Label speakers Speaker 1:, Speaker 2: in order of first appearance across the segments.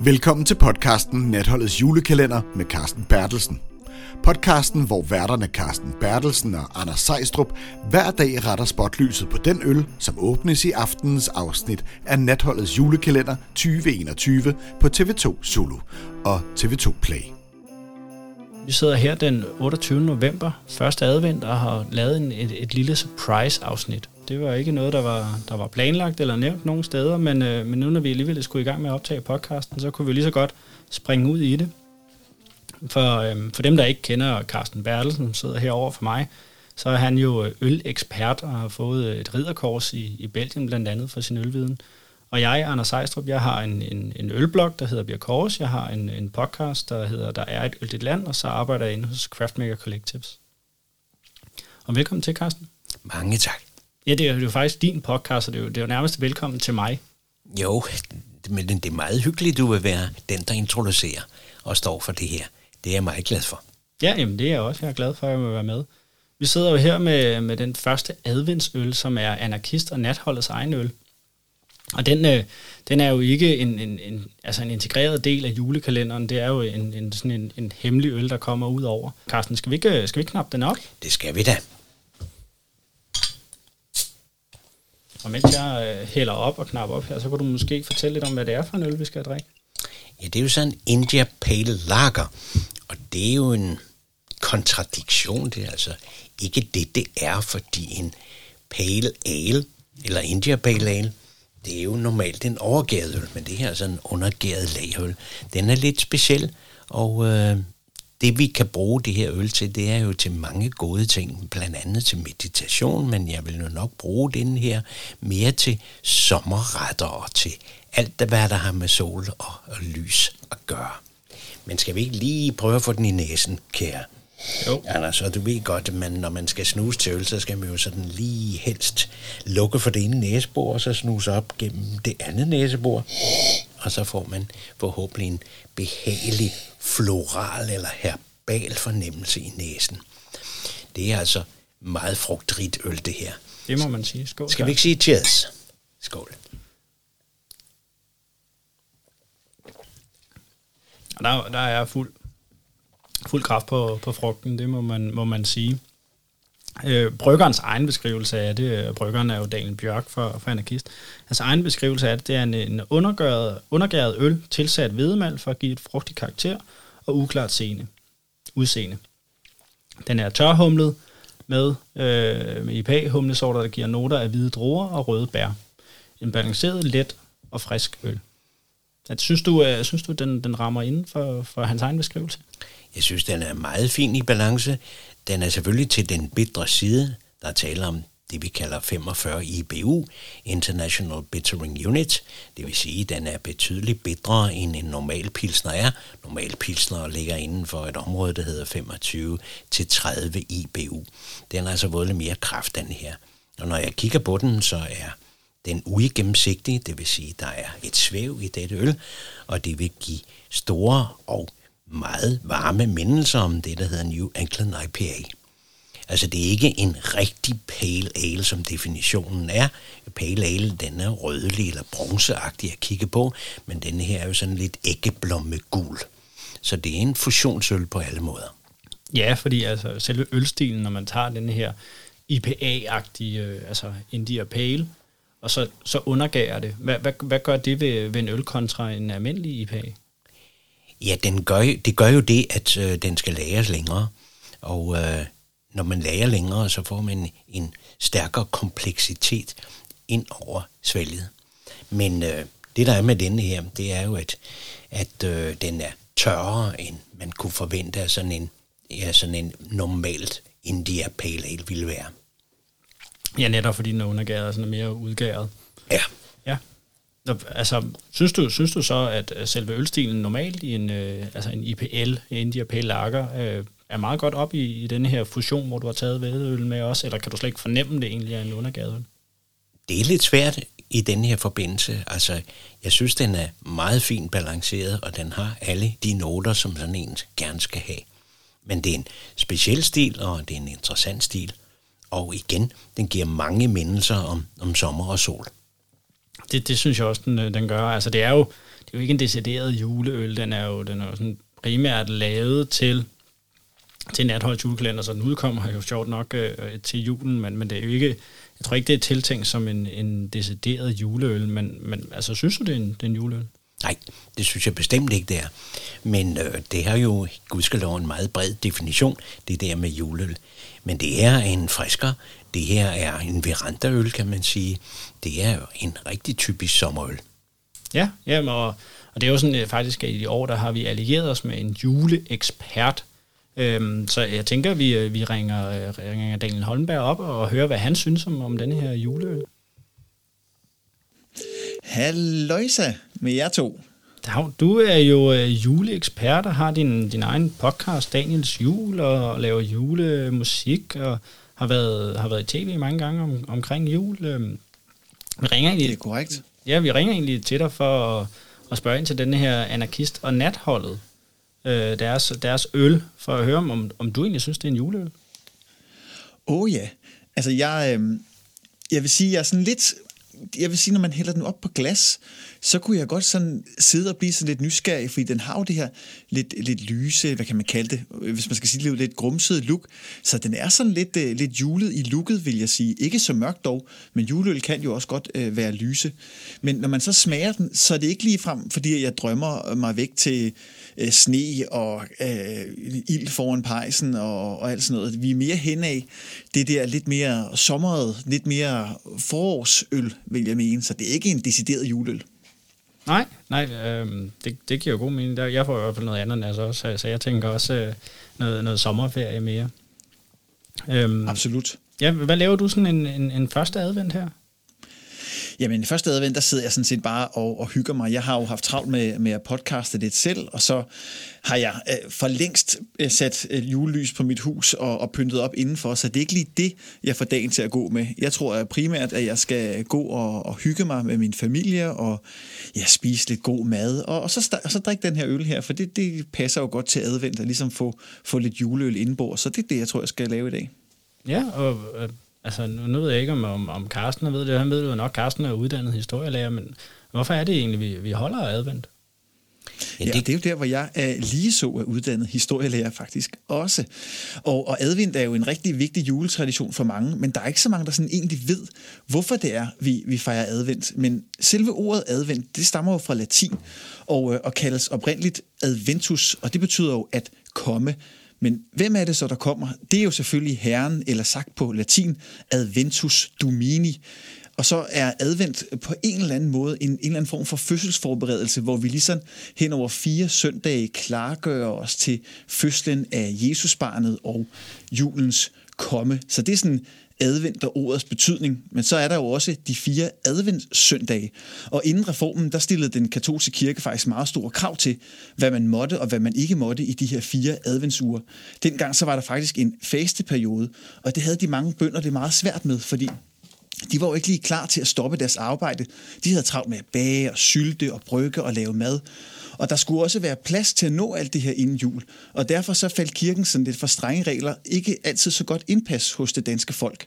Speaker 1: Velkommen til podcasten Natholdets julekalender med Carsten Bertelsen. Podcasten, hvor værterne Carsten Bertelsen og Anders Sejstrup hver dag retter spotlyset på den øl, som åbnes i aftenens afsnit af Natholdets julekalender 2021 på TV2 Zulu og TV2 Play.
Speaker 2: Vi sidder her den 28. november, første advent, og har lavet en, et, et lille surprise-afsnit. Det var ikke noget, der var, der var planlagt eller nævnt nogen steder, men, øh, men nu når vi alligevel skulle i gang med at optage podcasten, så kunne vi lige så godt springe ud i det. For, øh, for dem, der ikke kender Carsten Bertelsen, som sidder herover for mig, så er han jo øh, ølekspert og har fået øh, et ridderkors i, i Belgien blandt andet for sin ølviden. Og jeg, Anders Sejstrup, jeg har en, en, en ølblog, der hedder Bjerg Kors. Jeg har en, en podcast, der hedder Der er et øl land, og så arbejder jeg inde hos Craftmaker Collectives. Og velkommen til, Carsten.
Speaker 3: Mange tak.
Speaker 2: Ja, det er jo faktisk din podcast, og det er jo, det er jo nærmest velkommen til mig.
Speaker 3: Jo, men det er meget hyggeligt, du vil være den, der introducerer og står for det her. Det er jeg meget glad for.
Speaker 2: Ja, jamen det er jeg også. Jeg er glad for, at jeg må være med. Vi sidder jo her med, med den første adventsøl, som er anarkist og natholdets egen øl. Og den, øh, den er jo ikke en, en, en, altså en integreret del af julekalenderen. Det er jo en, en, sådan en, en hemmelig øl, der kommer ud over. Carsten, skal vi ikke, skal vi ikke knappe den op?
Speaker 3: Det skal vi da.
Speaker 2: Og mens jeg øh, hælder op og knapper op her, så kan du måske fortælle lidt om, hvad det er for en øl, vi skal drikke.
Speaker 3: Ja, det er jo sådan en India Pale Lager, og det er jo en kontradiktion. Det er altså ikke det, det er, fordi en Pale Ale, eller India Pale Ale, det er jo normalt en overgæret øl, men det her er sådan en undergæret lagøl. Den er lidt speciel, og øh, det vi kan bruge det her øl til, det er jo til mange gode ting, blandt andet til meditation, men jeg vil jo nok bruge den her mere til sommerretter og til alt, hvad der har med sol og, og lys at gøre. Men skal vi ikke lige prøve at få den i næsen, kære? Jo. Anders, og du ved godt, at man, når man skal snuse til øl, så skal man jo sådan lige helst lukke for det ene næsebord, og så snuse op gennem det andet næsebord. Og så får man forhåbentlig en behagelig floral eller herbal fornemmelse i næsen. Det er altså meget frugtrigt øl, det her.
Speaker 2: Det må man sige. Skål.
Speaker 3: Skal vi ikke sige cheers? Skål.
Speaker 2: Der, der er fuld, fuld kraft på, på frugten, det må man, må man sige. Øh, bryggerens egen beskrivelse af det, øh, bryggeren er jo Daniel Bjørk for, for anarkist, hans egen beskrivelse af det, det er en, en undergæret, undergæret øl tilsat hvedemald for at give et frugtigt karakter og uklart scene, udseende. Den er tørhumlet med, øh, med IPA-humlesorter, der giver noter af hvide druer og røde bær. En balanceret, let og frisk øl. At, synes du, uh, synes du den, den rammer inden for, for hans egen beskrivelse?
Speaker 3: Jeg synes, den er meget fin i balance. Den er selvfølgelig til den bedre side. Der taler om det, vi kalder 45 IBU, International Bittering Unit. Det vil sige, at den er betydeligt bedre end en normal pilsner er. Normal pilsner ligger inden for et område, der hedder 25 til 30 IBU. Den har altså vundet lidt mere kraft, den her. Og når jeg kigger på den, så er den uigennemsigtige, det vil sige, der er et svæv i dette øl, og det vil give store og meget varme mindelser om det, der hedder New England IPA. Altså det er ikke en rigtig pale ale, som definitionen er. Pale ale, den er rødlig eller bronzeagtig at kigge på, men denne her er jo sådan lidt æggeblomme gul. Så det er en fusionsøl på alle måder.
Speaker 2: Ja, fordi altså selve ølstilen, når man tager den her IPA-agtige, øh, altså India Pale, og så, så undergager det. Hvad, hvad, hvad gør det ved, ved en øl kontra en almindelig IPA?
Speaker 3: Ja, den gør, det gør jo det, at øh, den skal lagres længere. Og øh, når man lager længere, så får man en stærkere kompleksitet ind over svælget. Men øh, det, der er med denne her, det er jo, at, at øh, den er tørrere, end man kunne forvente af sådan en, ja, sådan en normalt India Pale Ale ville være.
Speaker 2: Ja, netop fordi den er undergæret og sådan mere udgæret.
Speaker 3: Ja.
Speaker 2: Ja. Altså, synes du, synes du så, at selve ølstilen normalt i en, øh, altså en IPL, India Pale Lager, øh, er meget godt op i, i denne her fusion, hvor du har taget vædeøl med os, eller kan du slet ikke fornemme det egentlig af en undergæret
Speaker 3: Det er lidt svært i denne her forbindelse. Altså, jeg synes, den er meget fint balanceret, og den har alle de noter, som sådan en gerne skal have. Men det er en speciel stil, og det er en interessant stil. Og igen, den giver mange mindelser om, om sommer og sol.
Speaker 2: Det, det synes jeg også, den, øh, den gør. Altså, det er jo, det jo ikke en decideret juleøl. Den er jo, den er jo sådan primært lavet til til Natholds julekalender, så den udkommer jo sjovt nok øh, øh, til julen, men, men det er jo ikke, jeg tror ikke, det er tiltænkt som en, en decideret juleøl, men, men altså, synes du, det er en, det er en juleøl?
Speaker 3: Nej, det synes jeg bestemt ikke, det er. Men øh, det har jo, gudskelov, en meget bred definition, det der med juleøl. Men det er en frisker, det her er en verandaøl, kan man sige. Det er jo en rigtig typisk sommerøl.
Speaker 2: Ja, ja og, og det er jo sådan øh, faktisk, at i år, der har vi allieret os med en juleekspert, Øhm, så jeg tænker, at vi, øh, vi ringer, øh, ringer Daniel Holmberg op og hører, hvad han synes om, om denne her juleøl.
Speaker 4: Halløjsa med jer to.
Speaker 2: Du er jo øh, juleekspert og har din, din egen podcast, Daniels Jul, og laver julemusik, og har været, har været i tv mange gange om, omkring jul. Øhm,
Speaker 4: vi ringer egentlig, det er korrekt.
Speaker 2: Ja, vi ringer egentlig til dig for at, at spørge ind til denne her anarkist og natholdet øh, deres, deres øl, for at høre, om, om du egentlig synes, det er en juleøl.
Speaker 4: Åh oh, ja. Altså, jeg, øh, jeg vil sige, jeg er sådan lidt jeg vil sige, når man hælder den op på glas, så kunne jeg godt sådan sidde og blive sådan lidt nysgerrig, fordi den har jo det her lidt, lidt lyse, hvad kan man kalde det, hvis man skal sige det, lidt grumset look. Så den er sådan lidt, øh, lidt julet i looket, vil jeg sige. Ikke så mørkt dog, men juleøl kan jo også godt øh, være lyse. Men når man så smager den, så er det ikke lige frem, fordi jeg drømmer mig væk til øh, sne og øh, ild foran pejsen og, og alt sådan noget. Vi er mere hen af det der lidt mere sommeret, lidt mere forårsøl, vil jeg mene. Så det er ikke en decideret juleøl.
Speaker 2: Nej, nej, øh, det, det giver jo god mening. Jeg får i hvert fald noget andet, altså også, så jeg tænker også øh, noget, noget sommerferie mere.
Speaker 4: Øhm, Absolut.
Speaker 2: Ja, hvad laver du sådan en, en, en første advent her?
Speaker 4: Jamen, i første advent, der sidder jeg sådan set bare og, og hygger mig. Jeg har jo haft travlt med, med at podcaste lidt selv, og så har jeg øh, for længst øh, sat øh, julelys på mit hus og, og pyntet op indenfor, så det er ikke lige det, jeg får dagen til at gå med. Jeg tror at primært, at jeg skal gå og, og hygge mig med min familie og ja, spise lidt god mad, og, og, så, og så drikke den her øl her, for det, det passer jo godt til advent, at ligesom få, få lidt juleøl indbord, så det er det, jeg tror, jeg skal lave i dag.
Speaker 2: Ja, og øh, altså, nu, nu ved jeg ikke, om, om, om Carsten ved det. Han ved jo nok, at Carsten er uddannet historielærer, men hvorfor er det egentlig, vi, vi holder advent?
Speaker 4: Ja, det, det er jo der, hvor jeg er lige så er uddannet historielærer faktisk også. Og, og advent er jo en rigtig vigtig juletradition for mange, men der er ikke så mange, der sådan egentlig ved, hvorfor det er, vi, vi fejrer advent. Men selve ordet advent, det stammer jo fra latin og, øh, og kaldes oprindeligt adventus, og det betyder jo at komme. Men hvem er det så, der kommer? Det er jo selvfølgelig Herren, eller sagt på latin, adventus domini. Og så er advent på en eller anden måde en, en eller anden form for fødselsforberedelse, hvor vi ligesom hen over fire søndage klargør os til fødslen af Jesusbarnet og julens komme. Så det er sådan advent og ordets betydning, men så er der jo også de fire adventssøndage. Og inden reformen, der stillede den katolske kirke faktisk meget store krav til, hvad man måtte og hvad man ikke måtte i de her fire adventsuger. Dengang så var der faktisk en fasteperiode, og det havde de mange bønder det meget svært med, fordi de var jo ikke lige klar til at stoppe deres arbejde. De havde travlt med at bage og sylte og brygge og lave mad. Og der skulle også være plads til at nå alt det her inden jul. Og derfor så faldt kirken sådan lidt for strenge regler ikke altid så godt indpas hos det danske folk.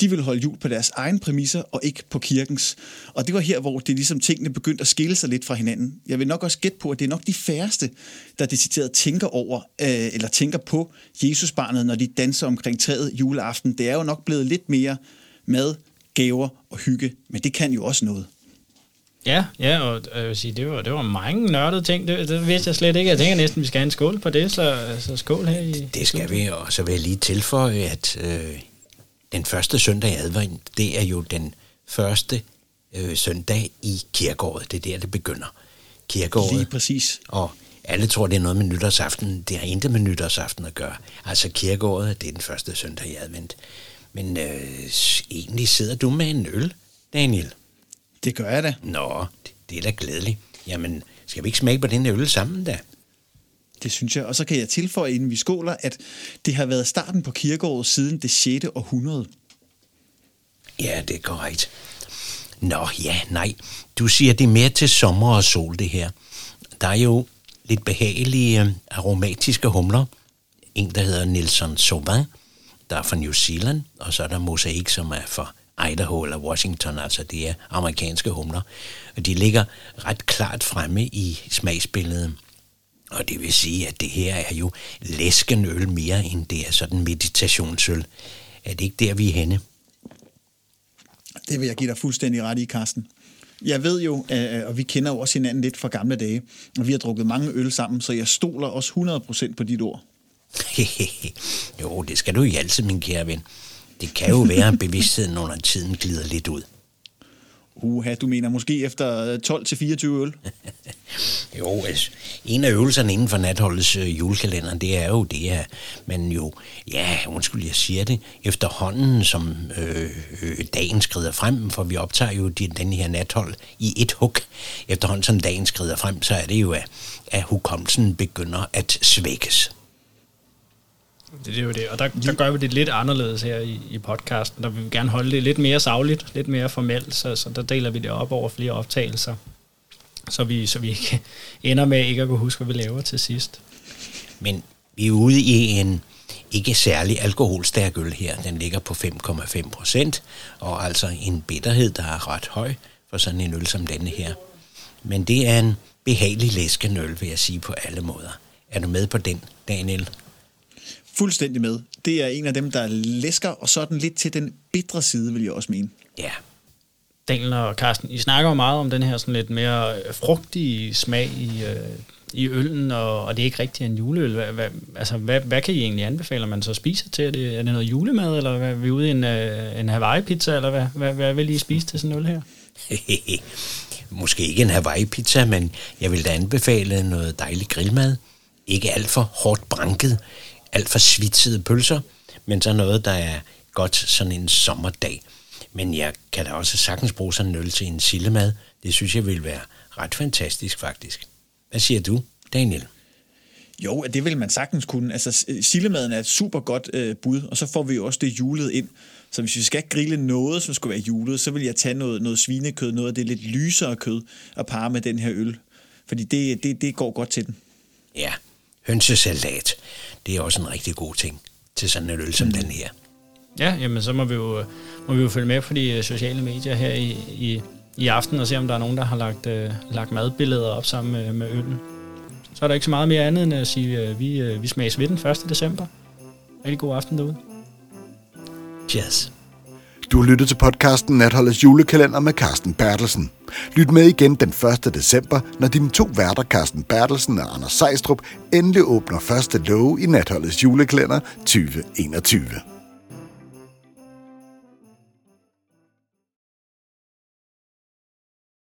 Speaker 4: De ville holde jul på deres egen præmisser og ikke på kirkens. Og det var her, hvor det ligesom tingene begyndte at skille sig lidt fra hinanden. Jeg vil nok også gætte på, at det er nok de færreste, der decideret tænker over øh, eller tænker på Jesusbarnet, når de danser omkring træet juleaften. Det er jo nok blevet lidt mere mad, gaver og hygge, men det kan jo også noget.
Speaker 2: Ja, ja, og jeg vil sige, det var, det var mange nørdede ting. Det, det vidste jeg slet ikke. Jeg tænker næsten, vi skal have en skål på det, så, så skål her i...
Speaker 3: Det skal vi, og så vil jeg lige tilføje, at øh, den første søndag i advent, det er jo den første øh, søndag i kirkeåret. Det er der, det begynder. Kirkeåret.
Speaker 4: Lige præcis.
Speaker 3: Og alle tror, det er noget med nytårsaften. Det har intet med nytårsaften at gøre. Altså kirkeåret, det er den første søndag i advent. Men øh, egentlig sidder du med en øl, Daniel.
Speaker 4: Det gør jeg da.
Speaker 3: Nå, det, det er da glædeligt. Jamen, skal vi ikke smage på den øl sammen da?
Speaker 4: Det synes jeg. Og så kan jeg tilføje, inden vi skåler, at det har været starten på kirkeåret siden det 6. århundrede.
Speaker 3: Ja, det er korrekt. Nå, ja, nej. Du siger, det er mere til sommer og sol, det her. Der er jo lidt behagelige øh, aromatiske humler. En, der hedder Nelson Sauvin, der er fra New Zealand, og så er der Mosaik, som er fra Idaho eller Washington, altså det er amerikanske humler. Og de ligger ret klart fremme i smagsbilledet. Og det vil sige, at det her er jo læskenøl mere end det er sådan meditationsøl. Er det ikke der, vi er henne?
Speaker 4: Det vil jeg give dig fuldstændig ret i, Karsten. Jeg ved jo, og vi kender jo også hinanden lidt fra gamle dage, og vi har drukket mange øl sammen, så jeg stoler også 100% på dit ord.
Speaker 3: jo, det skal du i altid, min kære ven. Det kan jo være, at bevidstheden under tiden glider lidt ud.
Speaker 4: Uha, du mener måske efter 12-24 øl?
Speaker 3: jo, altså, en af øvelserne inden for natholdets øh, julekalender, det er jo det her. Men jo, ja, undskyld, jeg siger det, efterhånden som øh, øh, dagen skrider frem, for vi optager jo de, den her nathold i et hug. Efterhånden som dagen skrider frem, så er det jo, at, at hukommelsen begynder at svækkes.
Speaker 2: Det er jo det, og der, der gør vi det lidt anderledes her i, i podcasten. Der vil vi gerne holde det lidt mere savligt, lidt mere formelt, så, så der deler vi det op over flere optagelser, så vi, så vi ikke ender med ikke at kunne huske, hvad vi laver til sidst.
Speaker 3: Men vi er ude i en ikke særlig alkoholstærk øl her. Den ligger på 5,5 procent, og altså en bitterhed, der er ret høj for sådan en øl som denne her. Men det er en behagelig læskenøl, vil jeg sige på alle måder. Er du med på den, Daniel?
Speaker 4: Fuldstændig med. Det er en af dem, der læsker, og så er den lidt til den bitre side, vil jeg også mene.
Speaker 3: Ja.
Speaker 2: Daniel og Carsten, I snakker jo meget om den her sådan lidt mere øh, frugtige smag i, øh, i øllen, og, og det er ikke rigtig en juleøl. Hvad, hvad, altså, hvad, hvad kan I egentlig anbefale, man så spiser til? Er det, er det noget julemad, eller hvad, er vi ude i en, øh, en Hawaii-pizza, eller hvad, hvad, hvad vil I spise til sådan en øl her?
Speaker 3: Måske ikke en Hawaii-pizza, men jeg vil da anbefale noget dejlig grillmad. Ikke alt for hårdt branket alt for svitsede pølser, men så noget, der er godt sådan en sommerdag. Men jeg kan da også sagtens bruge sådan en øl til en sillemad. Det synes jeg vil være ret fantastisk faktisk. Hvad siger du, Daniel?
Speaker 4: Jo, det vil man sagtens kunne. Altså, sillemaden er et super godt øh, bud, og så får vi jo også det julet ind. Så hvis vi skal grille noget, som skulle være julet, så vil jeg tage noget, noget svinekød, noget af det lidt lysere kød, og parre med den her øl. Fordi det, det, det går godt til den.
Speaker 3: Ja, hønsesalat. Det er også en rigtig god ting til sådan en øl som mm. den her.
Speaker 2: Ja, jamen så må vi jo, må vi jo følge med på de øh, sociale medier her i, i, i aften og se, om der er nogen, der har lagt, øh, lagt madbilleder op sammen med, med øllen. Så er der ikke så meget mere andet end at sige, at øh, vi, øh, vi smages ved den 1. december. Rigtig god aften derude.
Speaker 3: Cheers.
Speaker 1: Du har lyttet til podcasten Natholdets julekalender med Carsten Bertelsen. Lyt med igen den 1. december, når dine to værter, Carsten Bertelsen og Anders Sejstrup, endelig åbner første låge i Natholdets julekalender 2021.